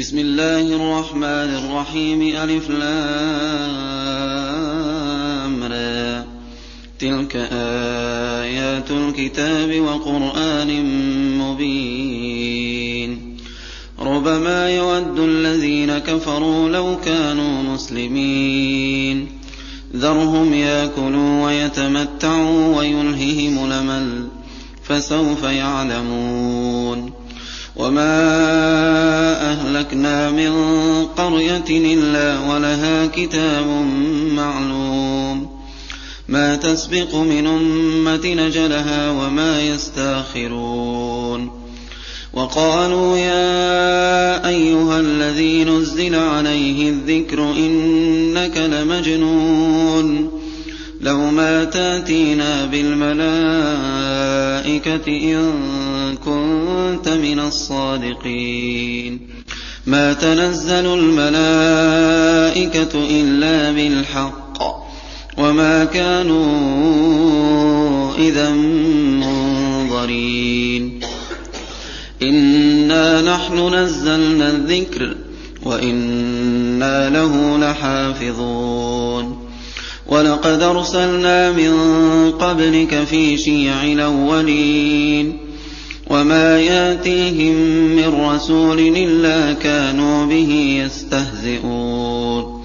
بسم الله الرحمن الرحيم ألف لام را. تلك آيات الكتاب وقرآن مبين. ربما يود الذين كفروا لو كانوا مسلمين. ذرهم ياكلوا ويتمتعوا ويلههم الأمل فسوف يعلمون. وما أهلكنا من قرية إلا ولها كتاب معلوم ما تسبق من أمة نجلها وما يستاخرون وقالوا يا أيها الذي نزل عليه الذكر إنك لمجنون لو ما تاتينا بالملائكة إن كنت من الصادقين. ما تنزل الملائكة إلا بالحق. وما كانوا إذا منظرين. إنا نحن نزلنا الذكر وإنا له لحافظون. وَلَقَدْ أَرْسَلْنَا مِن قَبْلِكَ فِي شِيَعِ الْأَوَّلِينَ. وَمَا يَأْتِيهِم مِّن رَّسُولٍ إِلَّا كَانُوا بِهِ يَسْتَهْزِئُونَ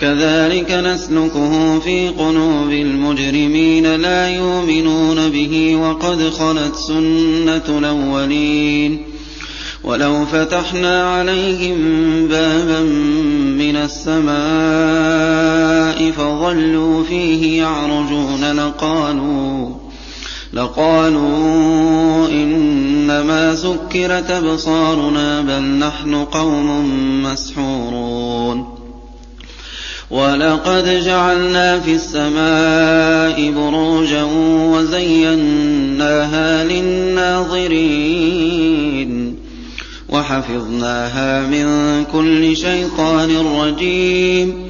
كَذَٰلِكَ نَسْلُكُهُ فِي قُلُوبِ الْمُجْرِمِينَ لَا يُؤْمِنُونَ بِهِ وَقَدْ خَلَتْ سُنَّةُ الْأَوَّلِينَ وَلَوْ فَتَحْنَا عَلَيْهِم بَابًا مِّنَ السَّمَاءِ فَظَلُّوا فِيهِ يَعْرُجُونَ لَقَالُوا لقالوا إنما سكرت أبصارنا بل نحن قوم مسحورون. ولقد جعلنا في السماء بروجا وزيناها للناظرين. وحفظناها من كل شيطان رجيم.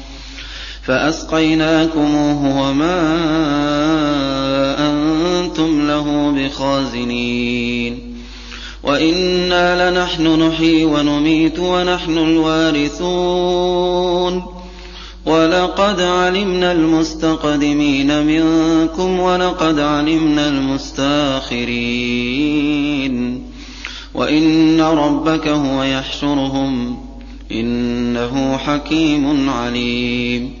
فَأَسْقَيْنَاكُمُوهُ وَمَا أَنتُمْ لَهُ بِخَازِنِينَ. وَإِنَّا لَنَحْنُ نُحْيِي وَنُمِيتُ وَنَحْنُ الْوَارِثُونَ. وَلَقَدْ عَلِمْنَا الْمُسْتَقْدِمِينَ مِنكُمْ وَلَقَدْ عَلِمْنَا الْمُسْتَأْخِرِينَ. وَإِنَّ رَبَّكَ هُوَ يَحْشُرُهُمْ ۚ إِنَّهُ حَكِيمٌ عَلِيمٌ.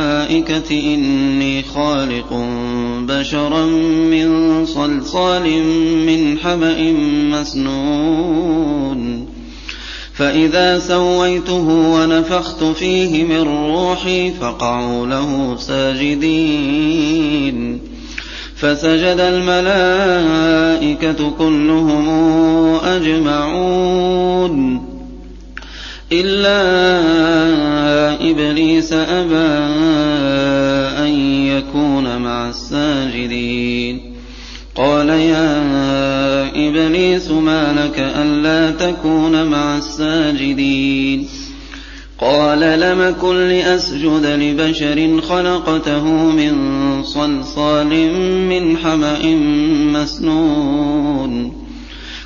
إِنِّي خَالِقٌ بَشَرًا مِّن صَلْصَالٍ مِّنْ حَمَإٍ مَّسْنُونٍ. فَإِذَا سَوَّيْتُهُ وَنَفَخْتُ فِيهِ مِن رُّوحِي فَقَعُوا لَهُ سَاجِدِينَ. فَسَجَدَ الْمَلَائِكَةُ كُلُّهُمْ أَجْمَعُونَ. إِلَّا إِبْلِيسَ أَبَىٰ أَن يَكُونَ مَعَ السَّاجِدِينَ. قَالَ يَا إِبْلِيسُ مَا لَكَ أَلَّا تَكُونَ مَعَ السَّاجِدِينَ؟ قال لم كن لأسجد لبشر خلقته من صلصال من حمأ مسنون.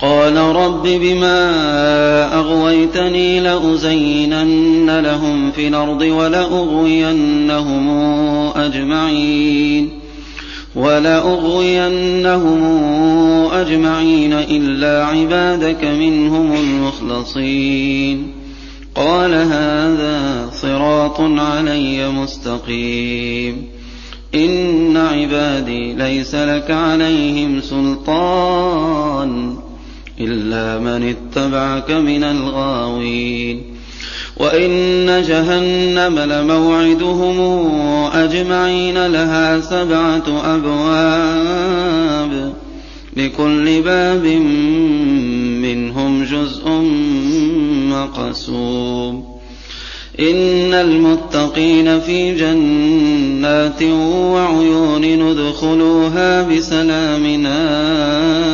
قال رب بما أغويتني لأزينن لهم في الأرض ولأغوينهم أجمعين ولأغوينهم أجمعين إلا عبادك منهم المخلصين قال هذا صراط علي مستقيم إن عبادي ليس لك عليهم سلطان إلا من اتبعك من الغاوين. وإن جهنم لموعدهم أجمعين لها سبعة أبواب. لكل باب منهم جزء مقسوم. إن المتقين في جنات وعيون ندخلوها بسلام آمنين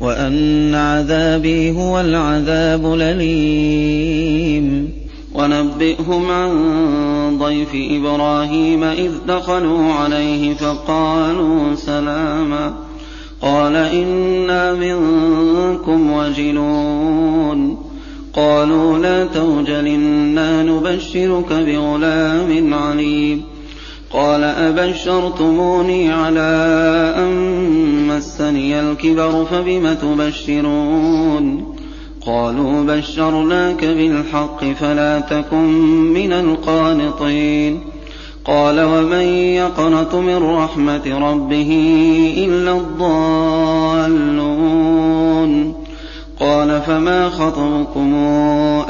وأن عذابي هو العذاب الأليم. ونبئهم عن ضيف إبراهيم إذ دخلوا عليه فقالوا سلاما. قال إنا منكم وجلون. قالوا لا توجل إنا نبشرك بغلام عليم. قال أبشرتموني على أن مسني الكبر فبم تبشرون قالوا بشرناك بالحق فلا تكن من القانطين قال ومن يقنط من رحمة ربه إلا الضالون قال فما خطبكم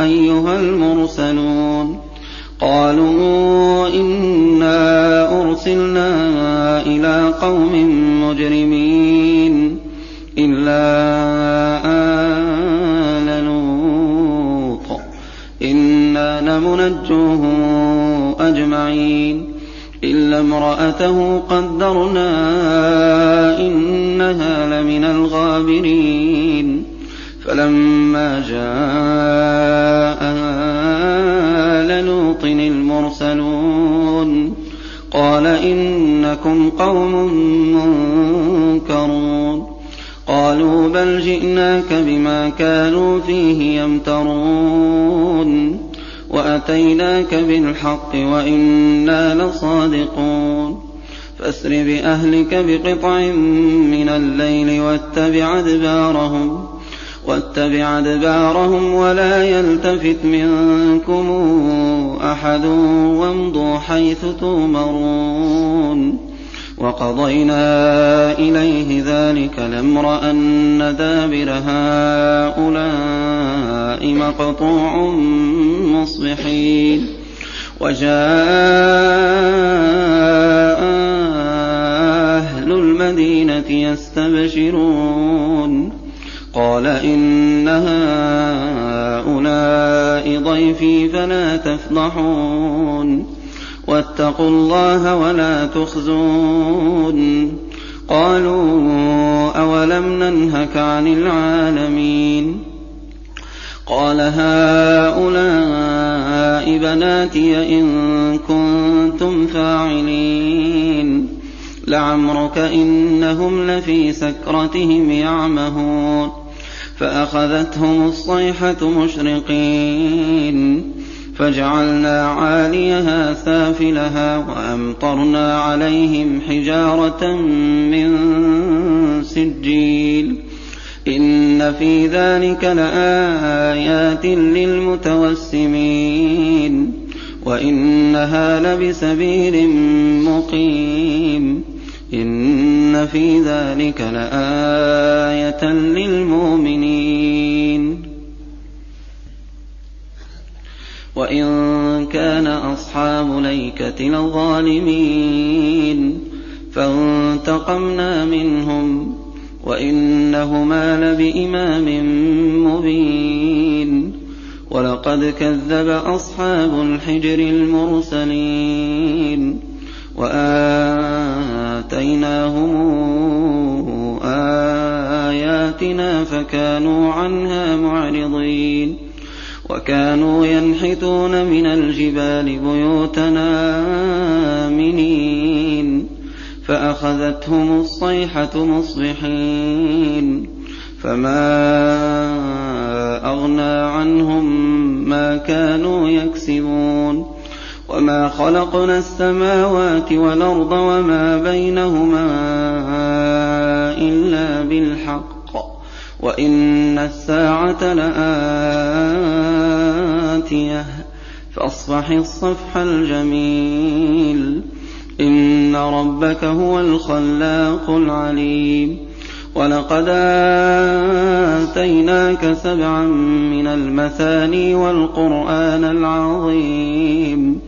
أيها المرسلون قالوا إنا أرسلنا إلى قوم مجرمين إلا آل لوط. إنا لمنجوهم أجمعين. إلا امرأته قدرنا إنها لمن الغابرين. فلما جاء آل لوط المرسلون قال إنكم قوم منكرون قالوا بل جئناك بما كانوا فيه يمترون وأتيناك بالحق وإنا لصادقون فأسر بأهلك بقطع من الليل واتبع أدبارهم واتبع أدبارهم ولا يلتفت منكم أحد وامضوا حيث تؤمرون وقضينا إليه ذلك الأمر أن دابر هؤلاء مقطوع مصبحين وجاء أهل المدينة يستبشرون قال إن هؤلاء ضيفي فلا تفضحون. واتقوا الله ولا تخزون. قالوا أولم ننهك عن العالمين؟ قال هؤلاء بناتي إن كنتم فاعلين. لعمرك إنهم لفي سكرتهم يعمهون. فأخذتهم الصيحة مشرقين فجعلنا عاليها سافلها وأمطرنا عليهم حجارة من سجيل إن في ذلك لآيات للمتوسمين وإنها لبسبيل مقيم إن في ذلك لآية للمؤمنين وإن كان أصحاب ليكة لظالمين فانتقمنا منهم وإنهما لبإمام مبين ولقد كذب أصحاب الحجر المرسلين وآتيناهم آياتنا فكانوا عنها معرضين وكانوا ينحتون من الجبال بيوتنا آمنين فأخذتهم الصيحة مصبحين فما أغنى عنهم ما كانوا يكسبون وما خلقنا السماوات والأرض وما بينهما إلا بالحق وإن الساعة لآتية فاصفح الصفح الجميل إن ربك هو الخلاق العليم ولقد آتيناك سبعا من المثاني والقرآن العظيم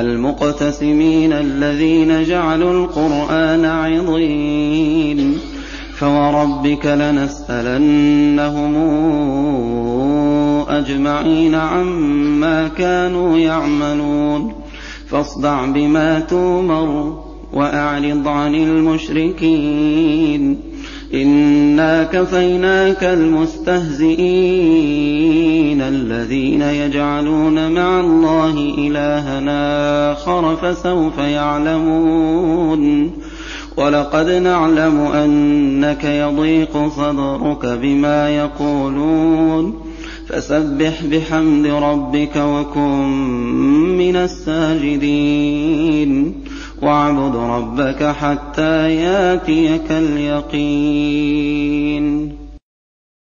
المقتسمين الذين جعلوا القرآن عضين فوربك لنسألنهم أجمعين عما كانوا يعملون فاصدع بما تومر وأعرض عن المشركين إنا كفيناك المستهزئين الذين يجعلون مع الله إلهنا آخر فسوف يعلمون ولقد نعلم أنك يضيق صدرك بما يقولون فسبح بحمد ربك وكن من الساجدين واعبد ربك حتى ياتيك اليقين.